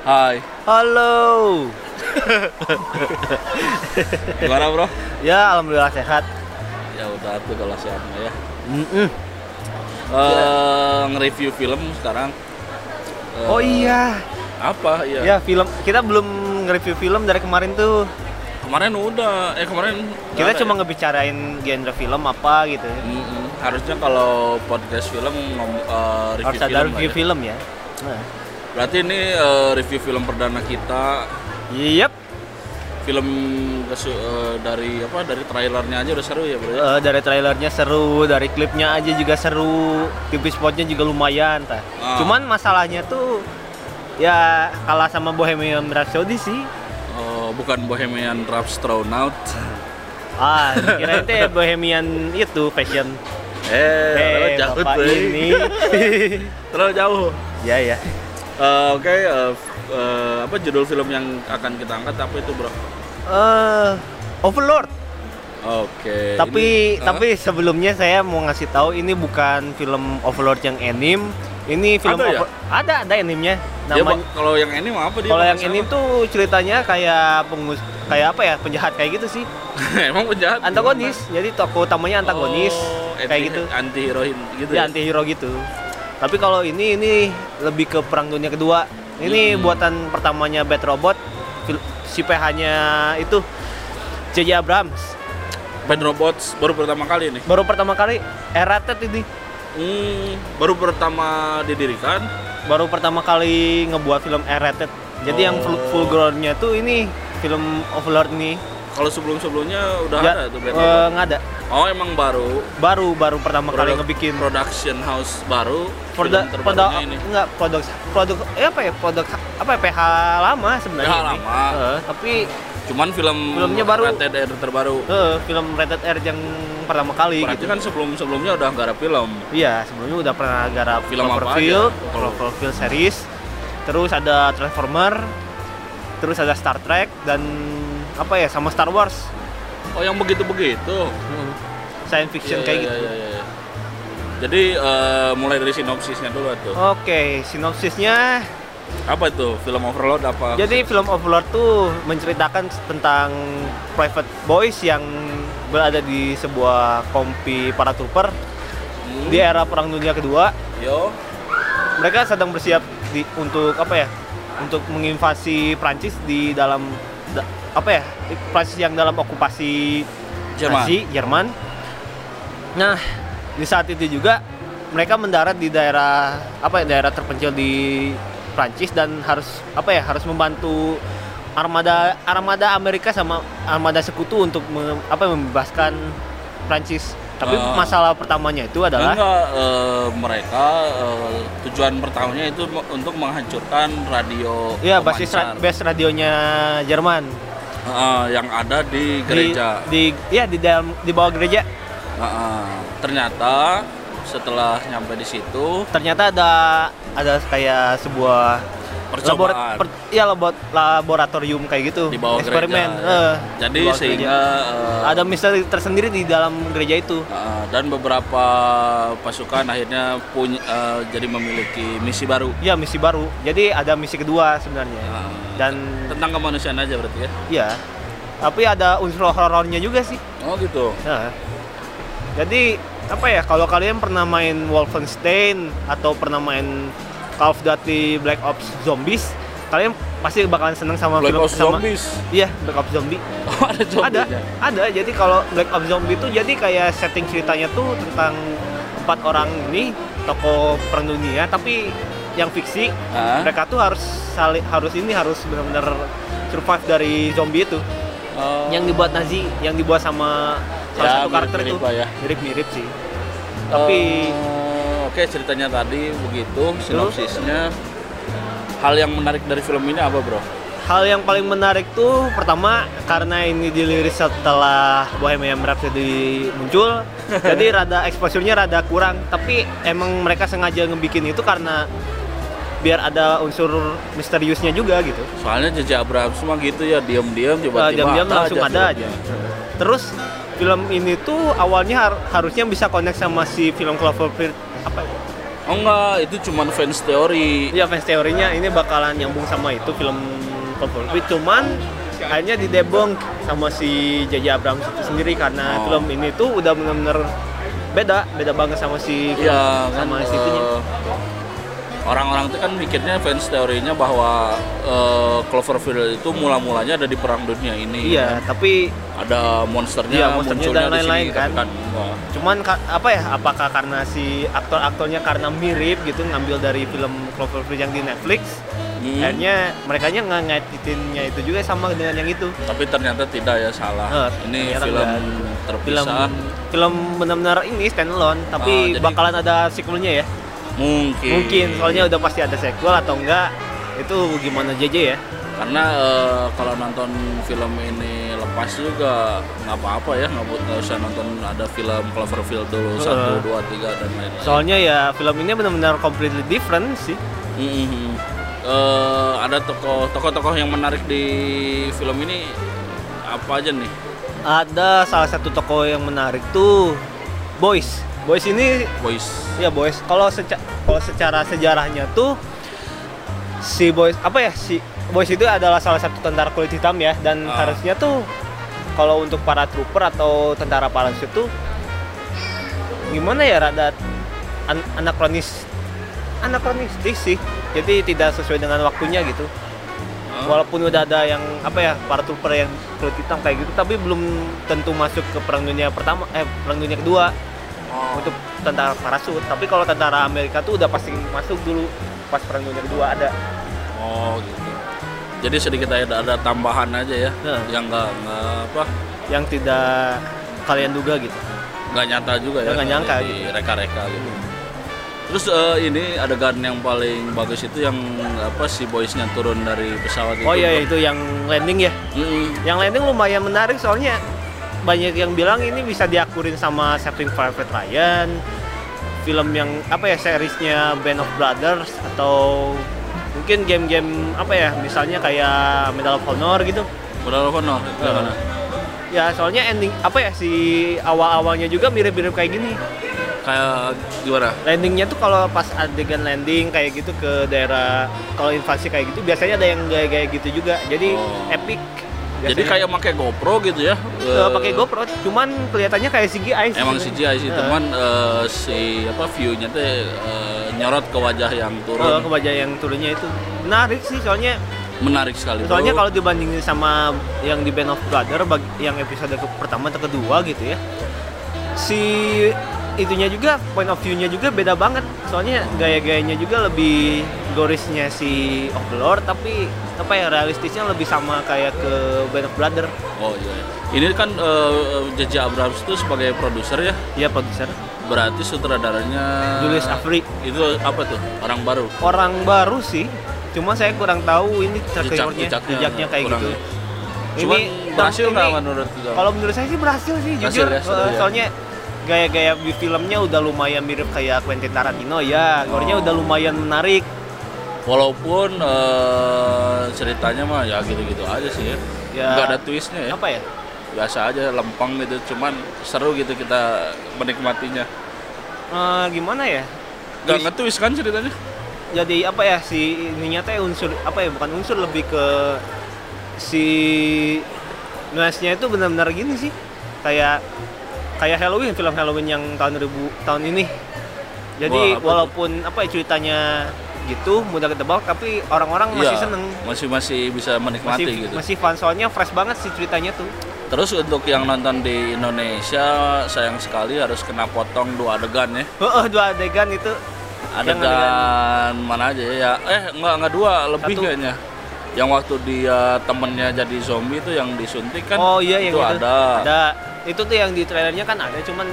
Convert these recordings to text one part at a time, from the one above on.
Hai. Halo. Gimana bro? Ya, alhamdulillah sehat. Ya udah tuh kalau sehat ya. Mm-mm. Eh, nge-review film sekarang. Eh, Oh iya. Apa? Iya. Ya, film kita belum nge-review film dari kemarin tuh. Kemarin udah. Eh kemarin. Kita cuma ya? ngebicarain genre film apa gitu. Mm-mm. Harusnya kalau podcast film ngom, eh, review Harus ada film review ya. film ya. Nah. Berarti ini eh, review film perdana kita. Yep. Film eh, dari apa? Dari trailernya aja udah seru ya bro. Eh, dari trailernya seru, dari klipnya aja juga seru, TV spotnya juga lumayan, tah. Ah. Cuman masalahnya tuh ya kalah sama Bohemian Rhapsody sih. Oh, bukan Bohemian Rhapstronaut. Ah, kira itu Bohemian itu fashion. Eh, Eh, jauh ini. Terlalu jauh. ya ya. Eh, Oke, eh, f- eh, apa judul film yang akan kita angkat apa itu bro? Eh, Overlord. Oke. tapi ini- tapi sebelumnya saya mau ngasih tahu ini bukan film Overlord yang anime. Ini film Ada ya? Ada ada? Dia Namanya ba- kalau yang ini mau apa dia? kalau yang apa? tuh ceritanya kayak pengus kayak apa ya penjahat kayak gitu sih emang penjahat. antagonis jadi tokoh utamanya antagonis Oh, kayak anti- gitu Anti heroin gitu. dia anti hero gitu tapi kalau ini ini lebih ke perang dunia kedua ini Hmm. buatan pertamanya Bad Robot si PH-nya itu J.J. Abrams Bad Robots baru pertama kali nih. baru pertama kali Eratet ini Hmm, baru pertama didirikan. baru pertama kali ngebuat film R-rated. Jadi yang full, Oh. full groundnya tuh ini film Overlord nih. Kalau sebelum-sebelumnya udah Ya, ada tuh Bad eh, nggak ada. Oh, emang baru. Baru baru pertama kali Produk- ngebikin production house baru. produk produk ini. enggak produk produk eh apa ya produk apa ya PH lama sebenarnya PH ini. lama. Eh, tapi Cuman film Filmnya baru. Rated R terbaru. eh, film rated R yang pertama kali Berarti gitu. kan sebelum-sebelumnya udah garap film. Iya, sebelumnya udah pernah garap Film apa Cloverfield? Cloverfield series. Terus ada Transformer, terus ada Star Trek dan apa ya sama Star Wars. Oh, yang begitu-begitu. Science fiction Iya, kayak iya, gitu. iya, iya, iya. Jadi eh, mulai dari sinopsisnya dulu tuh. Oke, sinopsisnya. Apa itu? Film Overload apa? Jadi film Overlord tuh menceritakan tentang private boys yang berada di sebuah kompi paratrooper Hmm, di era Perang Dunia Kedua. Yo. Mereka sedang bersiap di, untuk apa ya? Untuk menginvasi Prancis di dalam da- apa ya? Prancis yang dalam okupasi Jerman. Nazi, Jerman. Nah, di saat itu juga mereka mendarat di daerah apa ya daerah terpencil di Prancis dan harus apa ya harus membantu armada armada Amerika sama armada sekutu untuk me- apa membebaskan Prancis. Tapi Ah. masalah pertamanya itu adalah Enggak, eh, mereka eh, tujuan pertamanya itu untuk menghancurkan radio ya basis ra- base radionya Jerman eh, yang ada di gereja. di, di ya di dalam di bawah gereja Heeh. ternyata setelah nyampe di situ ternyata ada ada kayak sebuah percobaan labora- per- ya labor- laboratorium kayak gitu di bawah eksperimen gereja. eh, Jadi di bawah sehingga gereja. eh, ada misteri tersendiri di dalam gereja itu eh, dan beberapa pasukan akhirnya punya eh, jadi memiliki misi baru. ya misi baru jadi ada misi kedua sebenarnya Eh, dan tentang kemanusiaan aja berarti ya. ya tapi ada unsur horornya juga sih Oh gitu. Nah, jadi apa ya kalau kalian pernah main Wolfenstein atau pernah main Call of Duty Black Ops Zombies kalian pasti bakalan seneng sama Black film Ops sama Zombies. iya Black Ops Zombie Oh, ada zombie ada ada jadi kalau Black Ops Zombie itu jadi kayak setting ceritanya tuh tentang empat orang ini tokoh perang dunia tapi yang fiksi Ah. mereka tuh harus saling harus ini harus benar-benar survive dari zombie itu Oh. yang dibuat Nazi yang dibuat sama salah Ya, satu karakter itu mirip-mirip ya. sih tapi Eh, oke ceritanya tadi begitu sinopsisnya. Hal yang menarik dari film ini apa bro? Hal yang paling menarik tuh pertama karena ini diliris setelah Bohemian Rhapsody muncul jadi rada exposure-nya rada kurang. Tapi emang mereka sengaja ngebikin itu karena biar ada unsur misteriusnya juga gitu. Soalnya J.J. Abrams mah gitu ya diam-diam Eh, tiba-tiba diam-diam langsung ada aja. Terus film ini tuh awalnya har- harusnya bisa connect sama si film Cloverfield apa ya? Oh enggak, itu cuma fans teori. Iya fans teorinya ini bakalan nyambung sama itu film Cloverfield cuman akhirnya didebong sama si J.J. Abrams itu sendiri karena Oh. film ini tuh udah bener-bener beda beda banget sama si film- Iya, kan sama si itunya. Orang-orang itu kan mikirnya fans teorinya bahwa eh, Cloverfield itu mula-mulanya ada di perang dunia ini. Iya, tapi Ada monsternya, Iya, monsternya munculnya dan lain-lain kan. enggak. cuman apa ya apakah karena si aktor-aktornya karena mirip gitu ngambil dari film Cloverfield yang di Netflix Hmm. akhirnya mereka nya nggak ngaitinnya itu juga sama dengan yang itu Tapi ternyata tidak ya salah. Eh, ini film enggak. film terpisah. film benar-benar ini standalone tapi Oh, jadi- bakalan ada sequelnya ya Mungkin. mungkin soalnya udah pasti ada sequel atau enggak itu gimana JJ ya karena eh, kalau nonton film ini lepas juga nggak apa-apa ya nggak usah nonton ada film Cloverfield dulu Heeh. satu dua tiga dan lain-lain. soalnya ya film ini benar-benar completely different sih Mhm. Eh, ada tokoh tokoh-tokoh yang menarik di film ini apa aja nih? ada salah satu tokoh yang menarik tuh Boys Boys ini Boys. ya Boys kalau seca kalau secara sejarahnya tuh si Boys apa ya si Boys itu adalah salah satu tentara kulit hitam ya dan Ah. harusnya tuh kalau untuk para trooper atau tentara parachute tuh gimana ya rada an anakronis anakronistik sih jadi tidak sesuai dengan waktunya gitu Hah? walaupun udah ada yang apa ya para trooper yang kulit hitam kayak gitu tapi belum tentu masuk ke perang dunia pertama eh perang dunia kedua Oh, untuk tentara parasut. Tapi kalau tentara Amerika tuh udah pasti masuk dulu pas perang dunia kedua ada. Oh gitu. Jadi sedikit ada, ada tambahan aja ya, Nah. yang nggak nggak apa? Yang tidak kalian duga gitu. Nggak nyata juga ya Nggak nyangka di reka-reka gitu. Terus eh, ini adegan yang paling bagus itu yang apa si boysnya turun dari pesawat itu. oh iya itu yang landing ya? Mm, yang landing lumayan menarik soalnya banyak yang bilang ini bisa diakurin sama Saving Private Ryan film yang apa ya seriesnya Band of Brothers atau mungkin game-game apa ya misalnya kayak Medal of Honor gitu Medal of Honor, Heeh. mana? ya soalnya ending apa ya si awal-awalnya juga mirip-mirip kayak gini Kayak gimana? landingnya tuh kalau pas adegan landing kayak gitu ke daerah kalau invasi kayak gitu biasanya ada yang gaya-gaya gitu juga jadi Oh. epic Jadi kayak pakai GoPro gitu ya? Eh, Eh, pakai GoPro cuman kelihatannya kayak CGI sih Emang. CGI sih, Eh, teman eh, si apa view-nya tuh nyorot ke wajah yang turun. ke wajah yang turunnya itu menarik sih soalnya Menarik sekali. soalnya kalau dibandingin sama yang di Band of Brother yang episode ke pertama atau kedua gitu ya si itunya juga point of view-nya juga beda banget soalnya gaya-gayanya juga lebih gorisnya si Overlord tapi apa ya realistisnya lebih sama kayak ke Band of Brother Oh iya. Ini kan J.J. Abrams itu sebagai produser ya, dia produser berarti sutradaranya Julius Avery Itu apa tuh? Orang baru. orang baru sih cuma saya kurang tahu ini track Jejak- recordnya jejaknya jejaknya kayak kurang gitu ya. Cuman berhasil ini- nggak menurut? Kalau menurut saya sih berhasil sih, Berhasil jujur. ya, Eh, ya. Gaya-gaya di filmnya udah lumayan mirip kayak Quentin Tarantino ya, gore-nya Oh. udah lumayan menarik. Walaupun eh, ceritanya mah ya gitu-gitu aja sih ya. Ya. Nggak ada twistnya ya. Apa ya? Biasa aja lempeng gitu, cuman seru gitu kita menikmatinya. Eh, gimana ya? Gak Twist- nge-twist kan ceritanya? Jadi apa ya si ininya teh unsur apa ya? Bukan unsur lebih ke si nuansnya itu benar-benar gini sih. Kayak kayak Halloween film Halloween yang tahun 2000 tahun ini. Jadi Wah, apa walaupun apa ya ceritanya gitu mudah ketebak tapi orang-orang masih Iya, seneng Masih masih bisa menikmati masih gitu. masih fun soalnya fresh banget sih ceritanya tuh Terus untuk yang nonton di Indonesia sayang sekali harus kena potong dua adegan ya. Heeh, dua adegan itu Yang Adegan mana aja ya? Eh enggak enggak dua lebih Satu. kayaknya. Yang waktu dia temennya jadi zombie itu yang disuntik kan? oh iya yang itu itu ada. ada itu tuh yang di trailernya kan ada cuman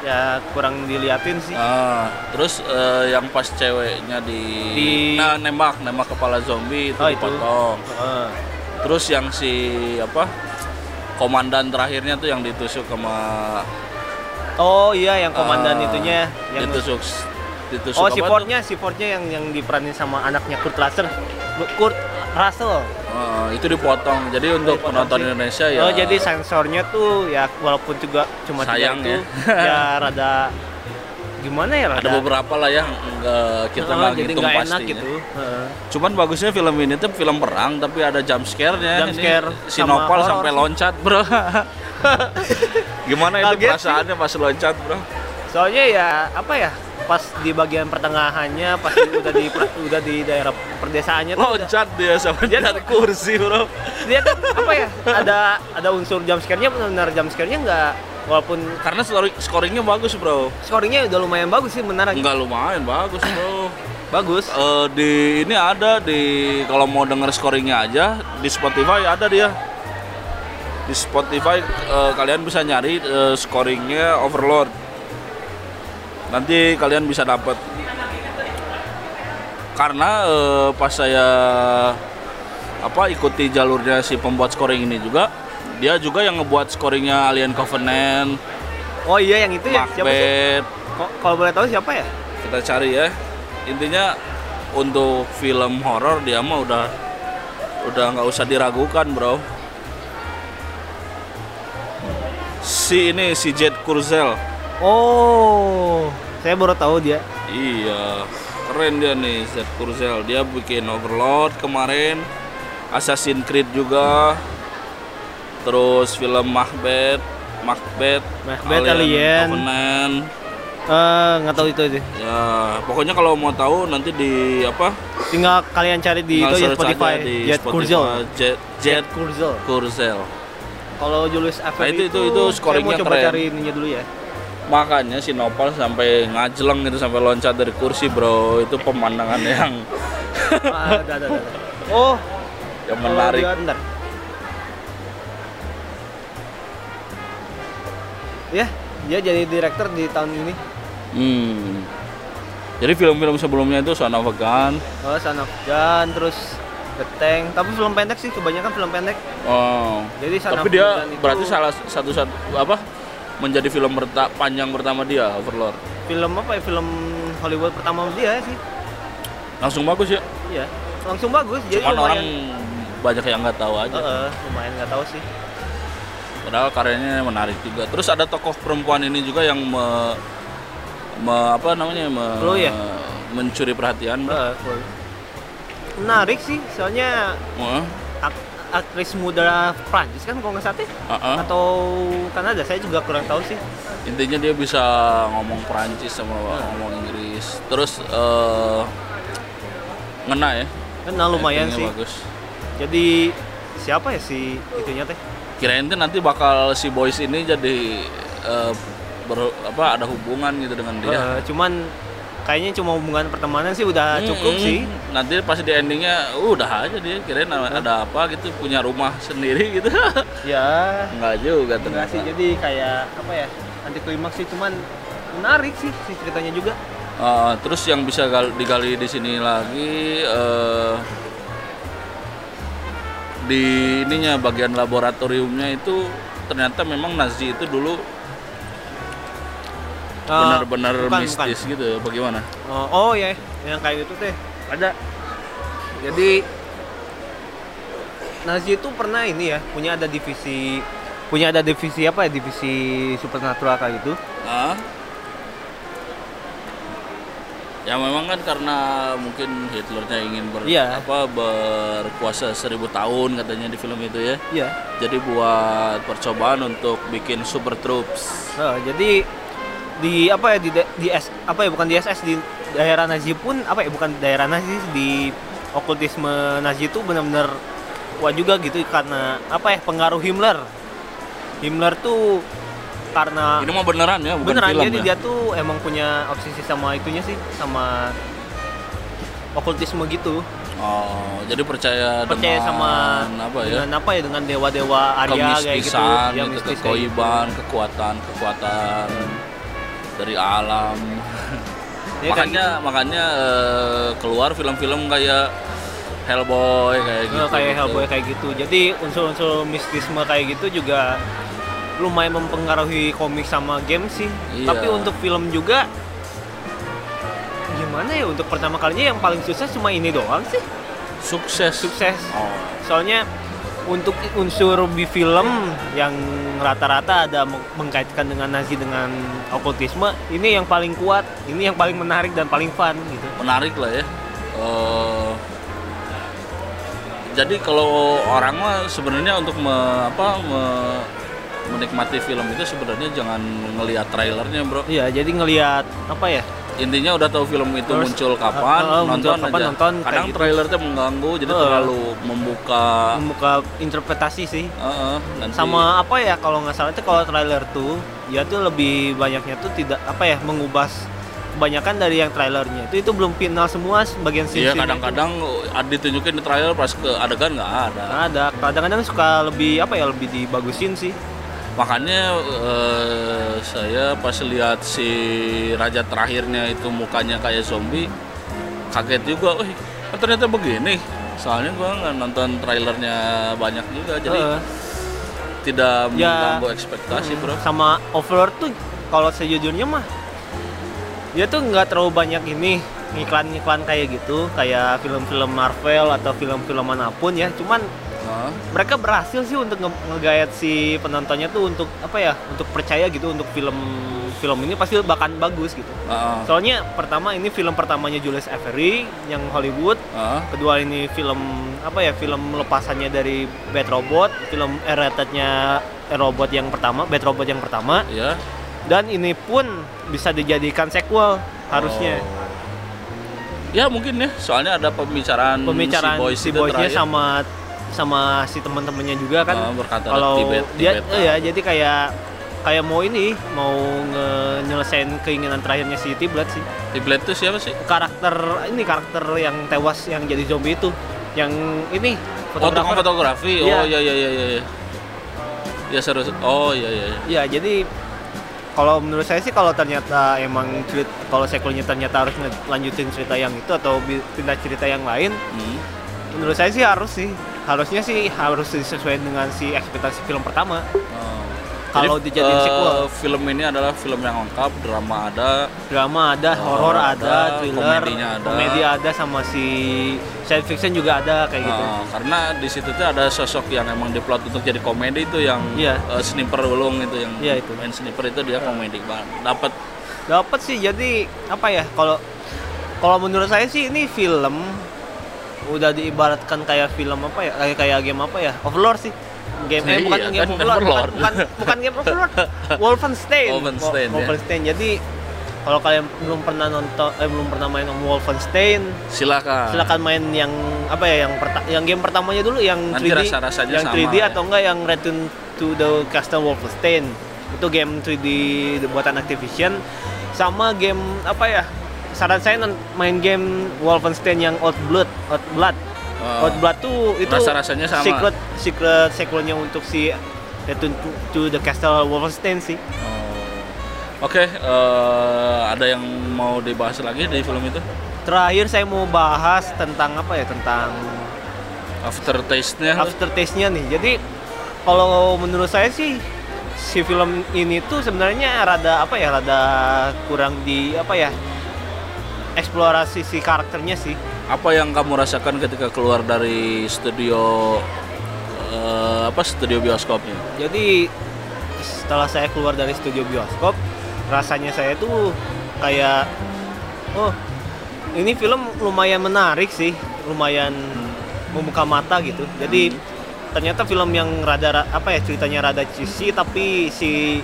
ya kurang diliatin sih Ah, terus eh, yang pas ceweknya di, Di- nah nembak nembak kepala zombie itu Oh, itu. dipotong. Heeh. Terus yang si apa? Komandan terakhirnya tuh yang ditusuk sama oh iya yang komandan Ah, itunya yang ditusuk ditusuk oh si tuh? Fordnya si Fordnya yang yang diperanin sama anaknya Kurt Russell Kurt Russell Ah, itu dipotong. Jadi untuk Dipotong penonton sih. Indonesia ya oh jadi sensornya tuh ya walaupun juga cuma Sayang itu ya. ya rada gimana ya ada beberapa lah nggak kita nggak jadi ngitung nggak enak gitu. Cuman bagusnya film ini tuh film perang tapi ada jump scare-nya. Jump Ini scare si sama Nopal horor sampai sih. loncat, Bro. Gimana itu Kaget sih. perasaannya pas loncat, Bro? soalnya ya apa ya pas di bagian pertengahannya pas di- udah di udah di daerah perdesaannya tuh udah- Loncat dia sama Dia dari kursi, Bro. dia kan apa ya ada ada unsur jump scare-nya benar jump scare-nya nggak walaupun Karena scoringnya bagus, Bro. scoringnya udah lumayan bagus sih benar Enggak lumayan bagus, Bro. bagus Eh, di ini ada di kalau mau denger scoringnya aja di Spotify ada dia di Spotify eh, kalian bisa nyari eh, scoringnya Overlord nanti kalian bisa dapat karena eh, pas saya apa ikuti jalurnya si pembuat scoring ini juga dia juga yang ngebuat scoringnya Alien Covenant, oh iya yang itu ya? Siapa sih? Kalau boleh tahu siapa ya? Kita cari ya. Intinya untuk film horor dia mah udah udah nggak usah diragukan bro. Si ini si Jet Kurzel oh saya baru tahu dia. Iya keren dia nih Jet Kurzel. Dia bikin Overlord kemarin Assassin's Creed juga terus film Macbeth Macbeth, Macbeth, Alien. Covenant. Eh, nggak tahu itu aja. Ya pokoknya kalau mau tahu nanti di apa? Tinggal kalian cari di Tinggal itu ya Spotify. di Jet Spotify, Kurzel. Jet, Jet Kurzel. Kurzel. kalau Julius Ever Nah, itu- itu- itu saya mau scoringnya coba keren. cari ininya dulu ya Makanya si Nopal sampai ngajeleng itu sampai loncat dari kursi, Bro. Itu pemandangan yang ah, oh yang menarik. bentar. ya dia jadi direktur di tahun ini Hmm. Jadi film-film sebelumnya itu Son of a Gun. oh Son of Gun terus The Tank tapi film pendek sih kebanyakan film pendek Oh. jadi Son Tapi dia itu berarti salah satu satu apa? Menjadi film berta- panjang pertama dia, Overlord. film apa ya film Hollywood pertama dia sih Langsung bagus ya. iya langsung bagus jadi Cuman orang lumayan banyak yang nggak tahu aja. Heeh, lumayan nggak tahu sih Padahal karyanya menarik juga. Terus ada tokoh perempuan ini juga yang me, me- apa namanya me- Chloe ya? mencuri perhatian. Cool. menarik sih soalnya Heeh. Ak- aktris muda Prancis kan kalau nggak salah? Heeh. atau Kanada saya juga kurang tahu sih Intinya dia bisa ngomong Perancis sama ngomong Inggris. Terus eh, ngena ya. kan lumayan sih Bagus. jadi siapa ya si itunya teh Kirain tuh nanti bakal si boys ini jadi eh, ber- apa ada hubungan gitu dengan dia. Heeh, cuman kayaknya cuma hubungan pertemanan sih udah cukup Mm-mm. sih Nanti pas di endingnya uh, udah aja dia kirain ada apa gitu punya rumah sendiri gitu. ya Enggak juga enggak ternyata. sih jadi kayak apa ya anti klimaks sih cuman menarik sih si ceritanya juga Eh, terus yang bisa gal- digali di sini lagi eh, di ininya bagian laboratoriumnya itu ternyata memang Nazi itu dulu benar-benar bukan, mistis gitu. Bagaimana? Oh, oh ya, yang kayak gitu teh ada. Jadi Nazi itu pernah ini ya, punya ada divisi punya ada divisi apa ya, divisi supernatural kayak gitu. Hah? Ya memang kan karena mungkin Hitlernya ingin ber, Iya. apa berkuasa seribu tahun katanya di film itu ya. Iya. Jadi buat percobaan untuk bikin super troops. Nah, jadi di apa ya di di S, apa ya bukan di SS di daerah Nazi pun apa ya bukan daerah Nazi di okultisme Nazi itu benar-benar kuat juga gitu karena apa ya pengaruh Himmler. Himmler tuh karena Ini mah beneran ya, bukan beneran film jadi ya. dia tuh emang punya obsesi sama itunya sih sama okultisme gitu Oh, jadi percaya, percaya dengan sama apa ya? dengan apa ya dengan dewa-dewa Arya kayak gitu ya gitu, mistis gitu. kekoiban, kekuatan, kekuatan dari alam. Ya, makanya makanya eh, keluar film-film kayak Hellboy kayak gitu. gitu. Eh, kayak gitu. Hellboy kayak gitu jadi unsur-unsur mistisme kayak gitu juga lumayan mempengaruhi komik sama game sih Iya. tapi untuk film juga gimana ya untuk pertama kalinya yang paling sukses cuma ini doang sih Sukses. sukses Oh. soalnya untuk unsur di film yang rata-rata ada meng- mengkaitkan dengan Nazi dengan okultisme ini yang paling kuat ini yang paling menarik dan paling fun gitu. Menarik lah ya. Eh, jadi kalau orang mah sebenarnya untuk me- apa me- menikmati film itu sebenarnya jangan ngelihat trailernya bro. Iya jadi ngelihat apa ya intinya udah tahu film itu Terus, muncul kapan uh, uh, muncul nonton kapan, aja. nonton, kadang gitu. trailernya mengganggu jadi Uh. terlalu membuka membuka interpretasi sih. Uh, uh, nanti sama apa ya kalau nggak salah itu kalau trailer tuh ya tuh lebih banyaknya tuh tidak apa ya mengubah kebanyakan dari yang trailernya. Itu itu belum final semua bagian Iya scene kadang-kadang uh, ditunjukin di trailer pas ke adegan nggak ada. Ada. Kadang-kadang suka lebih apa ya lebih dibagusin sih makanya eh, saya pas lihat si raja terakhirnya itu mukanya kayak zombie kaget juga, wih oh, ternyata begini. Soalnya gua nggak nonton trailernya banyak juga, jadi Heeh. tidak Ya. mengganggu ekspektasi bro. sama Overlord tuh kalau sejujurnya mah dia tuh nggak terlalu banyak ini iklan-iklan kayak gitu kayak film-film Marvel atau film-film mana pun ya cuman Mereka berhasil sih untuk nge- ngegayat si penontonnya tuh untuk apa ya untuk percaya gitu untuk film film ini pasti bahkan bagus gitu. Ah, soalnya pertama ini film pertamanya Julius Avery yang Hollywood. Ah, kedua ini film apa ya film lepasannya dari Bad Robot film eratednya robot yang pertama Bad Robot yang pertama. Ya. dan ini pun bisa dijadikan sequel harusnya. Oh. Ya mungkin ya, soalnya ada pembicaraan, pembicaraan si boys si terakhir. sama sama si teman-temannya juga kan berkata kalau Tibet, dia Tibet, ya jadi kayak kayak mau ini mau nyelesain keinginan terakhirnya si Tiblet sih Tibet itu siapa sih? karakter ini karakter yang tewas yang jadi zombie itu yang ini Oh, fotografer fotografi. Iya. Oh iya iya iya iya. Ya seru. Oh iya iya. iya. ya jadi kalau menurut saya sih kalau ternyata emang cerit kalau sequelnya ternyata harus lanjutin cerita yang itu atau pindah cerita yang lain Hmm. menurut saya sih harus sih harusnya sih harus disesuaikan dengan si ekspektasi film pertama Oh. Kalau Jadi, dijadiin eh, sequel. film ini adalah film yang lengkap, drama ada, drama ada Horor ada, ada, thriller komedinya ada. komedi ada sama si science fiction juga ada kayak gitu Nah, karena di situ tuh ada sosok yang emang diplot untuk jadi komedi itu yang Iya. eh, sniper ulung itu yang Iya, itu. main sniper itu dia komedi banget. Dapat dapat sih jadi apa ya kalau kalau menurut saya sih ini film udah diibaratkan kayak film apa ya kayak kayak game apa ya Overlord sih game eh Iya, bukan kan, game Overlord bukan, Overlord. bukan, bukan game Overlord Wolfenstein Wolfenstein, Wo- ya. Wolfenstein jadi kalau kalian belum pernah nonton eh belum pernah main Wolfenstein silakan. silakan main yang apa ya yang perta- yang game pertamanya dulu yang Nanti 3D rasa-rasanya yang sama 3D ya. atau enggak yang Return to the Castle Wolfenstein itu game 3D buatan Activision sama game apa ya saran saya main game Wolfenstein yang Old Blood Old Blood Oh. Old Blood tuh itu Rasa-rasanya sama. secret secret sequelnya untuk si Return to, to the Castle Wolfenstein sih Oh. Oke, eh, ada yang mau dibahas lagi di film itu? terakhir saya mau bahas tentang apa ya tentang Aftertaste-nya. aftertaste-nya nih. Jadi kalau menurut saya sih si film ini tuh sebenarnya rada apa ya, rada kurang di apa ya eksplorasi si karakternya sih. apa yang kamu rasakan ketika keluar dari studio eh, apa studio bioskopnya? Jadi setelah saya keluar dari studio bioskop, rasanya saya tuh kayak oh ini film lumayan menarik sih, lumayan membuka mata gitu. Jadi ternyata film yang rada ra- apa ya ceritanya rada cheesy tapi si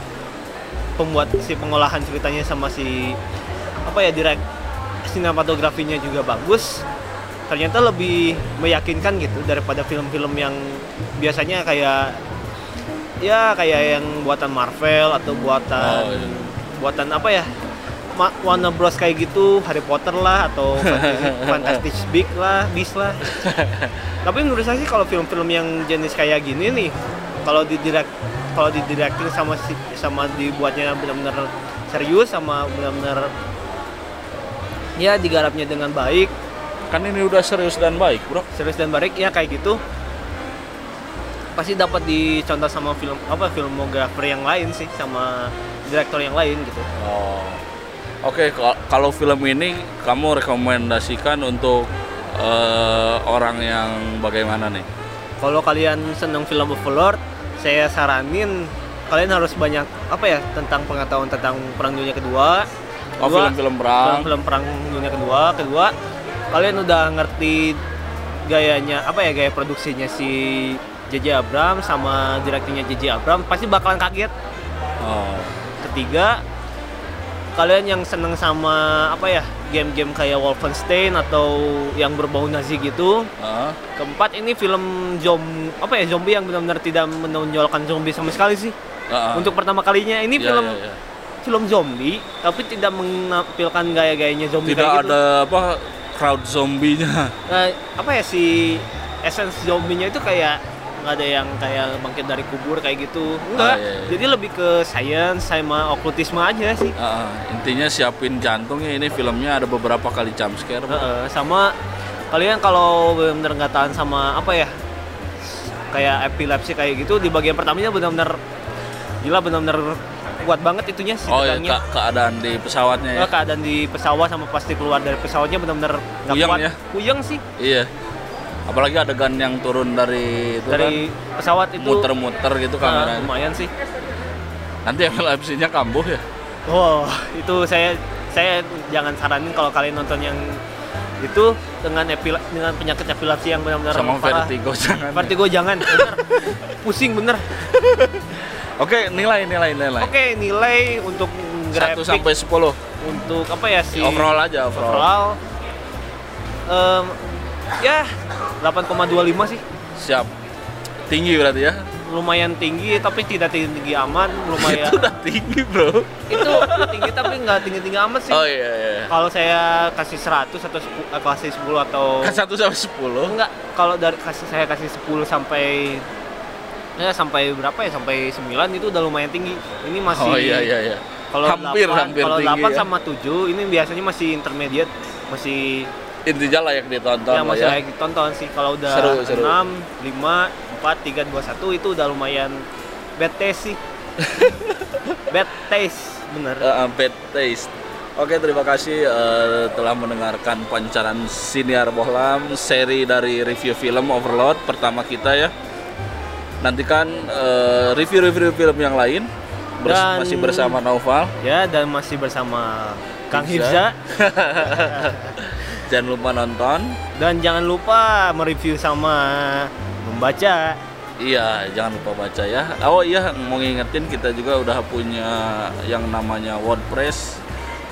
pembuat si pengolahan ceritanya sama si apa ya direct sinematografinya juga bagus. Ternyata lebih meyakinkan gitu daripada film-film yang biasanya kayak ya kayak yang buatan Marvel atau buatan Oh, iya. buatan apa ya Ma- Warner Bros. kayak gitu Harry Potter lah atau Fantastic, Beak lah Beast lah. Tapi menurut saya sih kalau film-film yang jenis kayak gini nih kalau di direct kalau di directing sama si, sama dibuatnya benar-benar serius sama benar-benar ya digarapnya dengan baik Kan ini udah serius dan baik, bro. serius dan baik ya kayak gitu pasti dapat dicontoh sama film apa filmografer yang lain sih sama direktur yang lain gitu Oh. Oke, kal- kalau film ini kamu rekomendasikan untuk eh, orang yang bagaimana nih? Kalau kalian seneng film Overlord, saya saranin kalian harus banyak apa ya tentang pengetahuan tentang Perang Dunia Kedua. Oh, Kedua, film-film perang. Film-film Perang Dunia Kedua. Kedua, kalian udah ngerti gayanya apa ya gaya produksinya si JJ Abrams sama direkturnya JJ Abrams pasti bakalan kaget. Oh. Ketiga, kalian yang seneng sama apa ya game-game kayak Wolfenstein atau yang berbau Nazi gitu. Ah. Keempat ini film zombie apa ya zombie yang benar-benar tidak menonjolkan zombie sama sekali sih. Ah, ah. Untuk pertama kalinya ini Ya, film ya, ya. Film zombie tapi tidak menampilkan gaya-gayanya zombie Tidak kayak gitu. ada apa crowd zombinya. Nah, apa ya si essence zombinya itu kayak nggak ada yang kayak bangkit dari kubur kayak gitu enggak Ah, iya, iya. jadi lebih ke science sama okultisme aja sih ah. intinya siapin jantungnya ini filmnya ada beberapa kali jump scare. Heeh, sama kalian kalau benar-benar nggak tahan sama apa ya kayak epilepsi kayak gitu di bagian pertamanya benar-benar gila benar-benar kuat banget itunya si Oh ya tegangnya. ke- keadaan di pesawatnya ya. Nah, keadaan di pesawat sama pasti keluar dari pesawatnya benar-benar nggak kuat ya? puyeng sih Iya. Apalagi adegan yang turun dari itu dari pesawat kan itu muter-muter gitu nah, kameranya. lumayan sih Nanti epilepsinya kambuh ya. wow itu saya saya jangan saranin kalau kalian nonton yang itu dengan epil dengan penyakit epilepsi yang benar-benar Sama parah. vertigo jangan. ya. vertigo jangan bener pusing bener Oke, nilai nilai nilai. Oke, nilai untuk 1 grafik sampai 10. untuk apa ya sih? Overall aja overall. Overall, em, ya 8,25 sih. Siap. Tinggi berarti ya. Lumayan tinggi tapi tidak tinggi amat, lumayan. Itu udah tinggi, Bro. itu tinggi tapi nggak tinggi-tinggi amat sih. Oh iya iya. Kalau saya kasih 100 atau 10, eh, kasih 10 atau Kan 1 sampai 10. enggak, kalau dari kasih saya kasih 10 sampai ya sampai berapa ya? Sampai 9 itu udah lumayan tinggi. Ini masih Oh iya iya iya. Kalau hampir 8, hampir kalau tinggi 8 ya. sama 7 ini biasanya masih intermediate, masih Intinya layak ditonton ya masih ya. layak ditonton sih. Kalau udah Seru, seru. 6, 5, 4, 3, 2, 1 itu udah lumayan bad taste sih. bad taste, bener. Uh, bad taste. Oke, terima kasih eh, telah mendengarkan pancaran siniar bohlam seri dari review film Overload pertama kita ya. Nantikan eh, review-review film yang lain bers- Dan- masih bersama Naufal. Ya dan masih bersama Kang Hirza. Jangan lupa nonton. dan jangan lupa mereview sama membaca. Iya, jangan lupa baca ya. Oh iya, mau ngingetin kita juga udah punya yang namanya WordPress.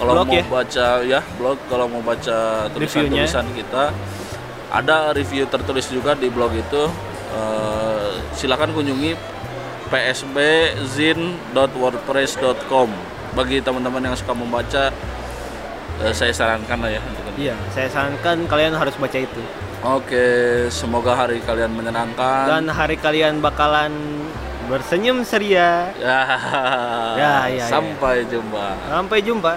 Kalau mau ya? baca ya blog, kalau mau baca tulisan-tulisan kita, ada review tertulis juga di blog itu. Eh, silakan kunjungi psbzin.wordpress.com. Bagi teman-teman yang suka membaca, eh, saya sarankan lah ya. Iya, saya sarankan kalian harus baca itu. Oke, semoga hari kalian menyenangkan. Dan hari kalian bakalan bersenyum ceria. Ya, Ya, ya, ya. sampai jumpa. Sampai jumpa.